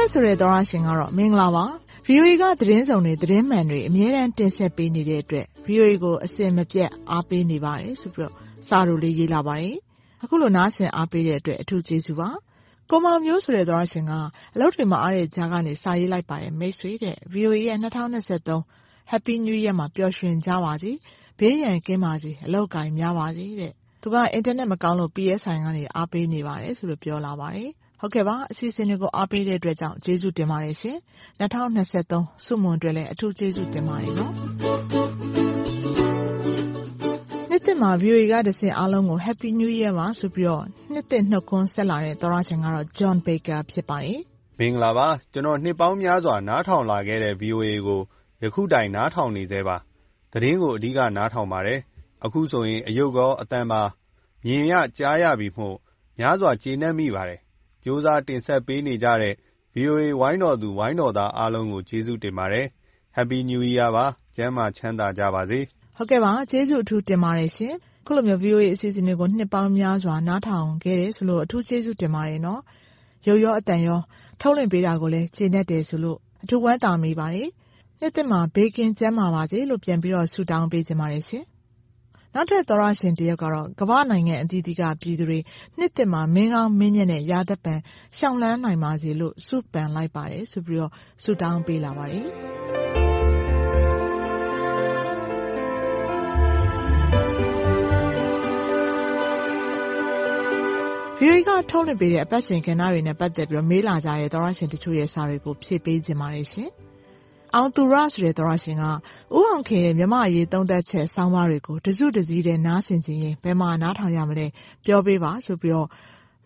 လင်းထက်ဆိုတဲ့သောတရှင်ကတော့မင်္ဂလာပါ။ VOA ကသတင်းစုံတွေ၊သတင်းမှန်တွေအမြဲတမ်းတင်ဆက်ပေးနေတဲ့အတွက် VOA ကိုအစဉ်မပြတ်အားပေးနေပါတယ်ဆိုပြီးစာတိုလေးရေးလာပါတယ်။အခုလိုနားဆင်အားပေးတဲ့အတွက်အထူးကျေးဇူးပါ။ကိုမောင်မျိုးဆိုတဲ့သောတရှင်ကအလုပ်တွေမအားတဲ့ကြားကနေစာရေးလိုက်ပါတယ်။မိတ်ဆွေတဲ့ VOA ရဲ့၂၀၂၃ Happy New Year မှာပျော်ရွှင်ကြပါစေ။ဘေးရန်ကင်းပါစေ။အလုပ်အကိုင်များပါစေတဲ့။သူကအင်တာနက်မကောင်းလို့ PSI ကနေအားပေးနေပါတယ်ဆိုပြီးပြောလာပါတယ်။ ဟုတ်ကဲ့ပါ။အစီအစဉ်တွေကိုအားပေးတဲ့အတွက်ကြောင့်ကျေးဇူးတင်ပါတယ်ရှင်။၂၀၂၃ဆုမွန်အတွက်လည်းအထူးကျေးဇူးတင်ပါတယ်နော်။နှစ်သစ်မှာ VOA ကတဆင့်အားလုံးကို Happy New Year ပါဆိုပြီးတော့နှစ်သစ်နှုတ်ခွန်းဆက်လာတဲ့သောတရှင်ကတော့ John Baker ဖြစ်ပါတယ်။မင်္ဂလာပါ။ကျနော်နှစ်ပေါင်းများစွာနားထောင်လာခဲ့တဲ့ VOA ကိုယခုတိုင်နားထောင်နေဆဲပါ။သတင်းကိုအဓိကနားထောင်ပါတယ်။အခုဆိုရင်အရုပ်ကောအသံပါမြင်ရကြားရပြီမို့များစွာကျေနပ်မိပါတယ် ကြိုးစားတင်ဆက်ပေးနေကြတဲ့ VOA ဝိုင်းတော်သူ ဝိုင်းတော်သားအားလုံးကို ကျေးဇူးတင်ပါတယ်။ Happy New Year ပါ။ကျန်းမာချမ်းသာကြပါစေ။ဟုတ်ကဲ့ပါ။ကျေးဇူးအထူးတင်ပါတယ်ရှင်။အခုလိုမျိုး VOA အစီအစဉ်တွေကို နှစ်ပေါင်းများစွာ နားထောင်ခဲ့တယ်ဆိုလို့ အထူးကျေးဇူးတင်ပါတယ်နော်။ရုပ်ရော အသံရော ထုတ်လွှင့်ပေးတာကိုလည်း ကျေနပ်တယ်ဆိုလို့ အထူးဝမ်းသာမိပါတယ်။နှစ်သစ်မှာ ဘေးကင်းကျန်းမာပါစေလို့ ပြန်ပြီးတော့ ဆုတောင်းပေးချင်ပါတယ်ရှင် နောက်ထပ်သောတရှင်တယောက်ကတော့ ကမ္ဘာ့နိုင်ငံအသီးသီးက ပြည်သူတွေ နှစ်သစ်မှာ မင်းကောင်းမင်းမြတ်နဲ့ ရာသက်ပန်ရှောင်လန်းနိုင်ပါစေလို့ ဆုပန်လိုက်ပါတယ်ဆိုပြီးတော့ဆုတောင်းပေးလာပါတယ်။ VOA က ထုတ်လွှင့်ပေးတဲ့ အပတ်စဉ်ကဏ္ဍတွေနဲ့ ပတ်သက်ပြီး မေးလာကြတဲ့ သောတရှင်တချို့ရဲ့ စာတွေကို ဖြည့်ပေးချင်ပါတယ်ရှင်။ အောင်သူရဆိုတဲ့သောတရှင်ကဦးအောင်ခင်ရဲ့မြန်မာ့အရေးသုံးသပ်ချက်ဆောင်းပါးတွေကိုတစုတစည်းတည်းနားဆင်ချင်ရင်ဘယ်မှာနားထောင်ရမလဲပြောပေးပါဆိုပြီးတော့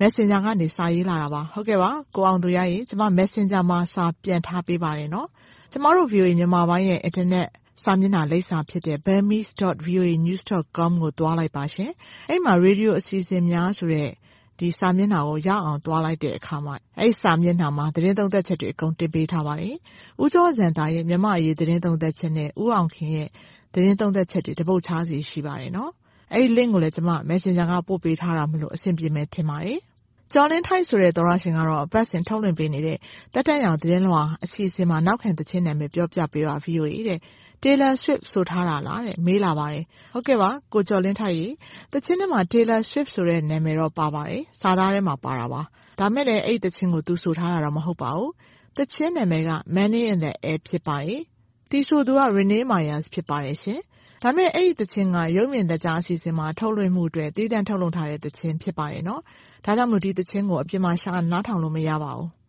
Messenger ကနေစာရေးလာတာပါ။ဟုတ်ကဲ့ပါ။ကိုအောင်သူရရေကျမ Messenger မှာစာပြန်ထားပေးပါတယ်နော်။ကျမတို့ VOA မြန်မာပိုင်းရဲ့အင်တာနက်စာမျက်နှာလိပ်စာဖြစ်တဲ့ burmese.voanews.com ကိုသွားလိုက်ပါရှင်။အဲဒီမှာရေဒီယိုအစီအစဉ်များဆိုတဲ့ ဒီစာမျက်နှာကိုရောက်အောင်သွားလိုက်တဲ့အခါမှာအဲဒီစာမျက်နှာမှာသတင်းသုံးသပ်ချက်တွေအကုန်တင်ပေးထားပါတယ်။ဦးကျော်ဇံသာရဲ့မြန်မာ့အရေးသတင်းသုံးသပ်ချက်နဲ့ဦးအောင်ခင်ရဲ့သတင်းသုံးသပ်ချက်တွေတပုဒ်ခြားစီရှိပါတယ်။အဲဒီ Link ကိုလည်းကျမ Messenger ကပို့ပေးထားတာမို့အဆင်ပြေမယ်ထင်ပါတယ်။ကျော်လင်းထိုက်ဆိုတဲ့သောတရှင်ကတော့အပတ်စဉ်ထုတ်လွှင့်ပေးနေတဲ့သက်တမ်းရောင်သတင်းလွှာအစီအစဉ်မှာနောက်ခံသီချင်းနာမည်ပြောပြပေးပါ VOA တဲ့ Taylor Swift ဆိုထားတာလားတဲ့မေးလာပါတယ်။ဟုတ်ကဲ့ပါကိုကျော်လင်းထိုက်ရေသီချင်းထဲမှာ Taylor Swift ဆိုတဲ့နာမည်တော့ပါပါတယ်။စာသားထဲမှာပါတာပါ။ဒါပေမဲ့လည်းအဲဒီသီချင်းကိုသူဆိုထားတာတော့မဟုတ်ပါဘူး။သီချင်းနာမည်က Money in the Air ဖြစ်ပါတယ်။သီဆိုသူက Renee Myers ဖြစ်ပါတယ်ရှင်။ဒါပေမဲ့အဲဒီသီချင်းကရုပ်မြင်သကြားအစီအစဉ်မှာထုတ်လွှင့်မှုအတွက်သီးသန့်ထုတ်လုပ်ထားတဲ့သီချင်းဖြစ်ပါတယ်။ဒါကြောင့်မို့ဒီသီချင်းကိုအပြင်မှာရှာနားထောင်လို့မရပါဘူး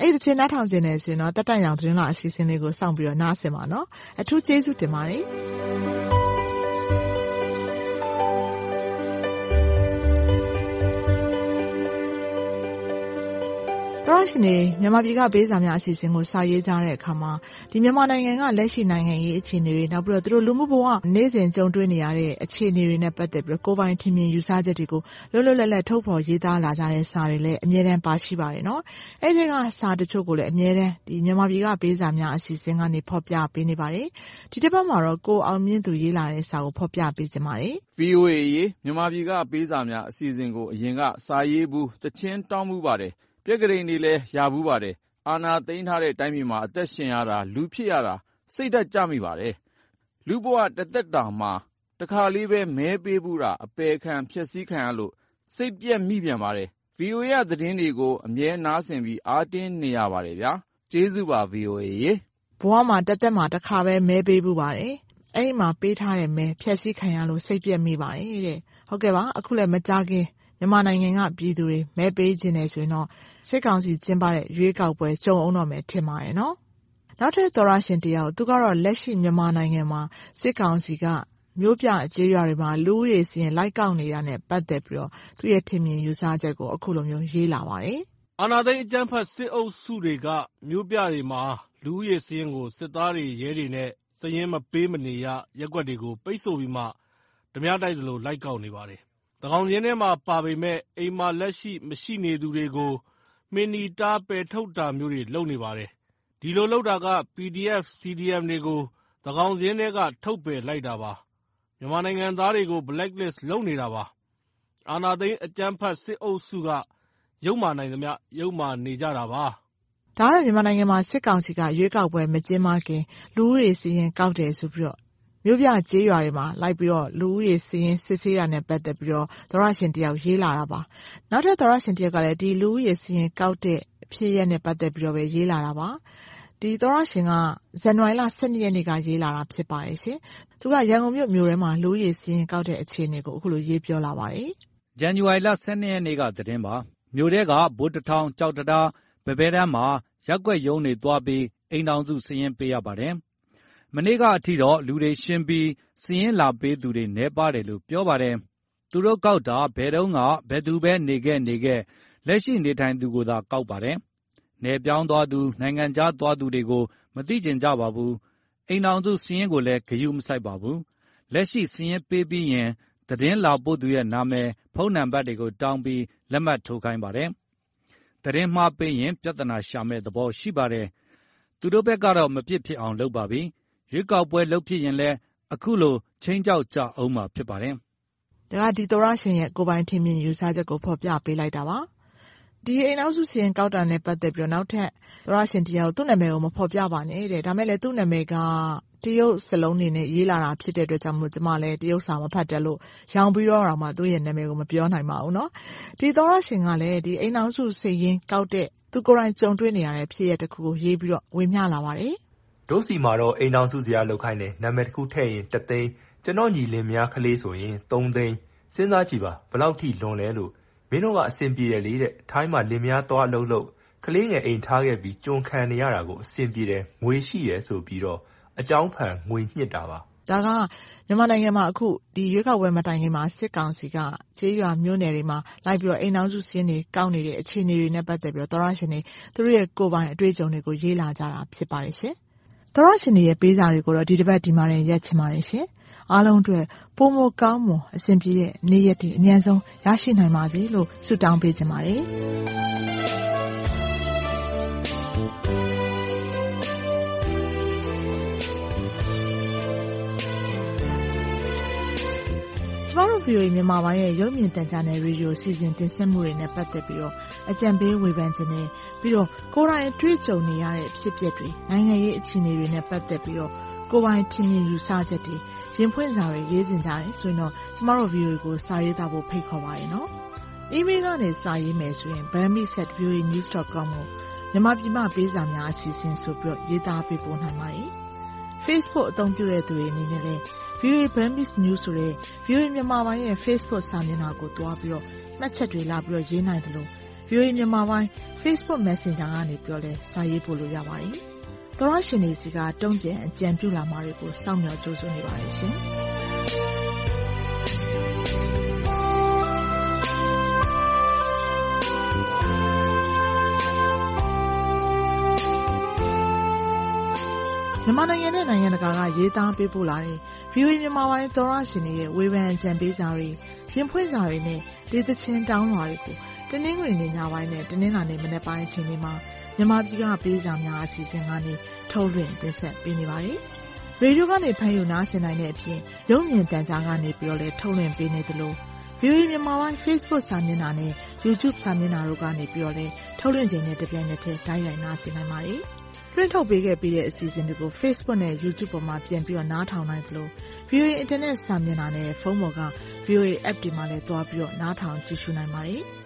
အဲဒီသီချင်းနားထောင်ချင်တယ်ဆိုရင်တော့သက်တမ်းရောင်သတင်းလွှာအစီအစဉ်လေးကိုစောင့်ပြီးနားဆင်ပါနော်။အထူးကျေးဇူးတင်ပါတယ် တရှင်တွေမြန်မာပြည်ကပေးစာများအစီအစဉ်ကိုစာရေးကြတဲ့အခါမှာမြန်မာနိုင်ငံကလက်ရှိနိုင်ငံရေးအခြေအနေတွေ၊နောက်ပြီးတော့သူတို့လူမှုဘဝနေ့စဉ်ကြုံတွေ့နေရတဲ့အခြေအနေတွေနဲ့ပတ်သက်ပြီးကိုယ်ပိုင်ထင်မြင်ယူဆချက်တွေကိုလွတ်လွတ်လပ်လပ်ထုတ်ဖော်ရေးသားလာကြတဲ့စာတွေလည်းအမြဲတမ်းပါရှိပါတယ်။အဲဒီထဲကစာတချို့ကိုလည်းအမြဲတမ်းမြန်မာပြည်ကပေးစာများအစီအစဉ်ကနေဖော်ပြပေးနေပါတယ်။ဒီတပတ်မှာတော့ကိုအောင်မြင့်သူရေးလာတဲ့စာကိုဖော်ပြပေးချင်ပါတယ်။ VOA ရေမြန်မာပြည်ကပေးစာများအစီအစဉ်ကိုအရင်ကစာရေးဘူး၊သီချင်းတောင်းဖူးပါတယ် ပြက္ခဒိန်တွေလည်း ရဖူးပါတယ်။အာဏာသိမ်းထားတဲ့ တိုင်းပြည်မှာ အသက်ရှင်ရတာ၊လူဖြစ်ရတာ စိတ်ဓါတ်ကျမိပါတယ်။လူ့ဘဝတသက်တာမှာ တခါလေးပဲ မဲပေးဖူးတာ အပယ်ခံဖျက်ဆီးခံရလို့ စိတ်ပျက်မိပြန်ပါတယ်။ VOA က သတင်းတွေကို အမြဲနားဆင်ပြီး အားတင်းနေရပါတယ်။ကျေးဇူးပါ VOA ရေ။ဘဝမှာ တသက်မှာ တခါပဲ မဲပေးဖူးပါတယ်။အဲဒီမှာ ပေးထားတဲ့မဲ ဖျက်ဆီးခံရလို့ စိတ်ပျက်မိပါတယ်တဲ့။ဟုတ်ကဲ့ပါ အခုလည်း မကြာခင် မြန်မာနိုင်ငံက ပြည်သူတွေ မဲပေးချင်တယ်ဆိုရင်တော့ စစ်ကောင်စီကျင်းပတဲ့ ရွေးကောက်ပွဲ ကြုံအုံးတော့မယ် ထင်ပါတယ်။နောက်ထပ် သောတရှင်တယောက် သူကတော့ လက်ရှိ မြန်မာနိုင်ငံမှာ စစ်ကောင်စီက မြို့ပြကျေးရွာတွေမှာ လူဦးရေစာရင်း လိုက်ကောက်နေတာနဲ့ ပတ်သက်ပြီး သူ့ရဲ့ ထင်မြင်ယူဆချက်ကို အခုလိုရေးလာပါတယ် အာဏာသိမ်း အကြမ်းဖက် စစ်အုပ်စုတွေက မြို့ပြတွေမှာ လူဦးရေစာရင်းကို စစ်သားတွေ၊ရဲတွေနဲ့ စာရင်းမပေးမနေရ ရပ်ကွက်တွေကို ပိတ်ဆို့ပြီးမှ ဓားပြတိုက်သလို လိုက်ကောက်နေပါတယ်။သန်းခေါ င်စာရင်းထဲမှာပါပေမယ့် အိမ်မှာလက်ရှိမရှိနေသူတွေကို မှင်နီတား ပယ်ထုတ်တာမျိုးတွေ လုပ်နေပါတယ်။ဒီလိုလုပ်တာက PDF, CDM တွေကို သန်းခေါင်စာရင်းထဲက ထုတ်ပယ်လိုက်တာပါ။မြန်မာနိုင်ငံသားတွေကို Blacklist လုပ်နေတာပါ။အာဏာသိမ်းအကြမ်းဖက်စစ်အုပ်စုက ယုတ်မာနိုင်သမျှ ယုတ်မာနေကြတာပါ။”ဒါကတော့ မြန်မာနိုင်ငံမှာ စစ်ကောင်စီက ရွေးကောက်ပွဲ မကျင်းပခင် လူဦးရေစာရင်း ကောက်တယ်ဆိုပြီး မြို့ပြကျေးရွာတွေမှာ လိုက်ပြီးလူဦးရေစာရင်း စစ်ဆေးတာနဲ့ ပတ်သက်ပြီးသောတရှင်တယောက် ရေးလာတာပါ။နောက်ထပ်သောတရှင်တယောက်ကလည်း ဒီလူဦးရေစာရင်းကောက်တဲ့ ဖြစ်ရပ်နဲ့ ပတ်သက်ပြီးပဲ ရေးလာတာပါ။ဒီသောတရှင်က ဇန်နဝါရီလ၁၂ရက်နေ့က ရေးလာတာ ဖြစ်ပါတယ်။သူက ရန်ကုန်မြို့ထဲမှာ လူဦးရေစာရင်းကောက်တဲ့ အခြေအနေကို အခုလို ရေးပြောလာပါတယ်။“ဇန်နဝါရီလ၁၂ရက်နေ့က သတင်းပါ။မြို့ထဲက ဗိုလ်တထောင်၊ကျောက်တံတား၊ပန်းဘဲတန်းမှာ ရပ်ကွက်ရုံးတွေသွားပြီး အိမ်ထောင်စုစာရင်း ပေးရပါတယ်။ မနေ့ကအထိတော့ လူတွေရှင်းပြီး စာရင်းလာပေးသူတွေ နည်းပါးတယ်လို့ ပြောပါတယ်။သူတို့ကောက်တာ ဘယ်တုန်းက ဘယ်သူပဲနေခဲ့နေခဲ့ လက်ရှိနေထိုင်သူကိုသာ ကောက်ပါတယ်။နယ်ပြောင်းသွားသူ၊နိုင်ငံခြားသွားသူတွေကို မသိချင်ကြပါဘူး။အိမ်ထောင်စုစာရင်းကိုလည်း ဂရုမစိုက်ပါဘူး။လက်ရှိစာရင်းပေးပြီးရင် သတင်းလာပို့သူရဲ့နာမည်၊ဖုန်းနံပါတ်တွေကိုတောင်းပြီး လက်မှတ်ထိုးခိုင်းပါတယ်။သတင်းမှားပေးရင် ပြဿနာရှာမယ့်သဘောရှိပါတယ်။သူတို့ဘက်ကတော့ မဖြစ်ဖြစ်အောင်လုပ်ပါပြီ။ ရွေးကောက်ပွဲ လုပ်ဖြစ်ရင်လည်း အခုလို ခြိမ်းခြောက်ကြဦးမှာ ဖြစ်ပါတယ်။”ဒါက ဒီသောတရှင်ရဲ့ ကိုယ်ပိုင်ထင်မြင်ယူဆချက်ကို ဖော်ပြပေးလိုက်တာပါ။ဒီအိမ်ထောင်စုစာရင်းကောက်တာနဲ့ ပတ်သက်ပြီး နောက်ထပ် သောတရှင်တယောက် သူ့နာမည်ကို မဖော်ပြပါနဲ့တဲ့။ဒါပေမယ့်လည်း သူ့နာမည်က တရုတ်စာလုံးတွေနဲ့ ရေးလာတာ ဖြစ်တဲ့အတွက်ကြောင့်မို့ ကျမလည်း တရုတ်စာ မဖတ်တတ်လို့ယောင်ပြီးတော့တောင်မှ သူ့ရဲ့နာမည်ကို မပြောနိုင်ပါဘူး။ဒီသောတရှင်ကလည်း အိမ်ထောင်စုစာရင်းကောက်တဲ့ သူကိုယ်တိုင် ကြုံတွေ့နေရတဲ့ ဖြစ်ရပ်တခုကို ရေးပြီးဝေမျှလာပါတယ်။“ တို့ဆီမှာတော့ အိမ်ထောင်စုဇယား လုပ်ခိုင်းတယ်။နာမည်တခုထည့်ရင်၁သိန်း။ကျနော့ညီလင်မယား ကလေးဆိုရင်၃သိန်း။စဉ်းစားကြည့်ပါ ဘယ်လောက်ထိ လွန်လဲလို့။မင်းတို့က အဆင်ပြေတယ်လေတဲ့။ထိုင်းမှာ လင်မယား သွားအလုပ်လုပ် ကလေးငယ်အိမ်ထားခဲ့ပြီး ကျွန်ခံနေရတာကို အဆင်ပြေတယ်။ငွေရှိတယ်ဆိုပြီးအကြောင်းဖန် ငွေညှစ်တာပါ။”ဒါက မြန်မာနိုင်ငံမှာ အခု ရွေးကောက်ပွဲ မတိုင်ခင်မှာ စစ်ကောင်စီက ကျေးရွာမြို့နယ်တွေမှာ လိုက်ပြီးအိမ်ထောင်စုစာရင်းတွေ ကောက်နေတဲ့ အခြေအနေတွေနဲ့ ပတ်သက်ပြီးသောတရှင်တွေ သူတို့ရဲ့ ကိုယ်ပိုင်အတွေ့အကြုံတွေကို ရေးလာကြတာ ဖြစ်ပါတယ်။ သောတရှင်တွေရဲ့ပေးစာတွေကိုတော့ဒီတပတ်ဒီမှာတင်ရပ်ချင်ပါတယ်။အားလုံးအတွက်ပိုမိုကောင်းမွန်အဆင်ပြေတဲ့နေ့ရက်တွေအမြန်ဆုံးရရှိနိုင်ပါစေလို့ဆုတောင်းပေးချင်ပါတယ်။ကျမတို့ဗွီအိုအေမြန်မာပိုင်းရဲ့ရုပ်မြင်သံကြားနဲ့ရေဒီယိုအစီအစဉ်တင်ဆက်မှုတွေနဲ့ပတ်သက်ပြီးအကြံပေးဝေဖန်ချင်တယ်။ ပြီးတော့ကိုယ်တိုင်တွေ့ကြုံနေရတဲ့အဖြစ်အပျက်တွေ၊နိုင်ငံရေးအခြေအနေတွေနဲ့ပတ်သက်ပြီးကိုယ်ပိုင်ထင်မြင်ယူဆချက်တွေရင်ဖွင့်စာတွေရေးချင်ကြတယ်ဆိုရင်တော့ကျမတို့ဗွီအိုအေကိုစာရေးသားဖို့ဖိတ်ခေါ်ပါတယ်။အီးမေးလ်ကနေစာရေးမယ်ဆိုရင် burmese@voanews.com ကိုမြန်မာပြည်မှပေးစာများအစီအစဉ်ဆိုပြီးရေးသားပေးပို့နိုင်ပါတယ်။ Facebook အသုံးပြုသူတွေအနေနဲ့လည်း VOA Burmese News ဆိုတဲ့ဗွီအိုအေမြန်မာပိုင်းရဲ့ Facebook စာမျက်နှာကိုသွားပြီးမှတ်ချက်တွေလာရေးနိုင်သလို VOA မြန်မာပိုင်း Facebook Messenger ကနေလည်းစာရေးပို့လို့ရပါတယ်။သောတရှင်တွေဆီကတုံ့ပြန်အကြံပြုလာမှာတွေကိုစောင့်မျှော်ကြိုဆိုနေပါတယ်ရှင်။မြန်မာနိုင်ငံနဲ့နိုင်ငံတကာကရေးသားပေးပို့လာတဲ့ဗွီအိုအေမြန်မာပိုင်းသောတရှင်တွေရဲ့ဝေဖန်အကြံပေးစာတွေ၊ရင်ဖွင့်စာတွေနဲ့ဒေသချင်းတောင်းလွှာတွေကို တနင်္ဂနွေနေ့ညပိုင်းနဲ့တနင်္လာနေ့မနက်ပိုင်းအချိန်တွေမှာမြန်မာပြည်ကပေးစာများအစီအစဉ်ကနေထုတ်လွှင့်တင်ဆက်ပေးနေပါတယ်။ရေဒီယိုကနေဖမ်းယူနားဆင်နိုင်တဲ့အပြင်ရုပ်မြင်သံကြားကနေလည်းထုတ်လွှင့်ပေးနေသလိုဗွီအိုအေမြန်မာပိုင်း Facebook စာမျက်နှာနဲ့ YouTube စာမျက်နှာတို့ကနေလည်းထုတ်လွှင့်ချိန်နဲ့တပြိုင်နက်တည်းတိုက်ရိုက်နားဆင်နိုင်ပါတယ်။လွှင့်ထုတ်ပေးခဲ့ပြီးတဲ့အစီအစဉ်တွေကို Facebook နဲ့ YouTube ပေါ်မှာပြန်ပြီးနားထောင်နိုင်သလိုဗွီအိုအေအင်တာနက်စာမျက်နှာနဲ့ဖုန်းပေါ်က VOA App တွေမှာလည်းသွားပြီးနားထောင်ကြည့်ရှုနိုင်ပါတယ်။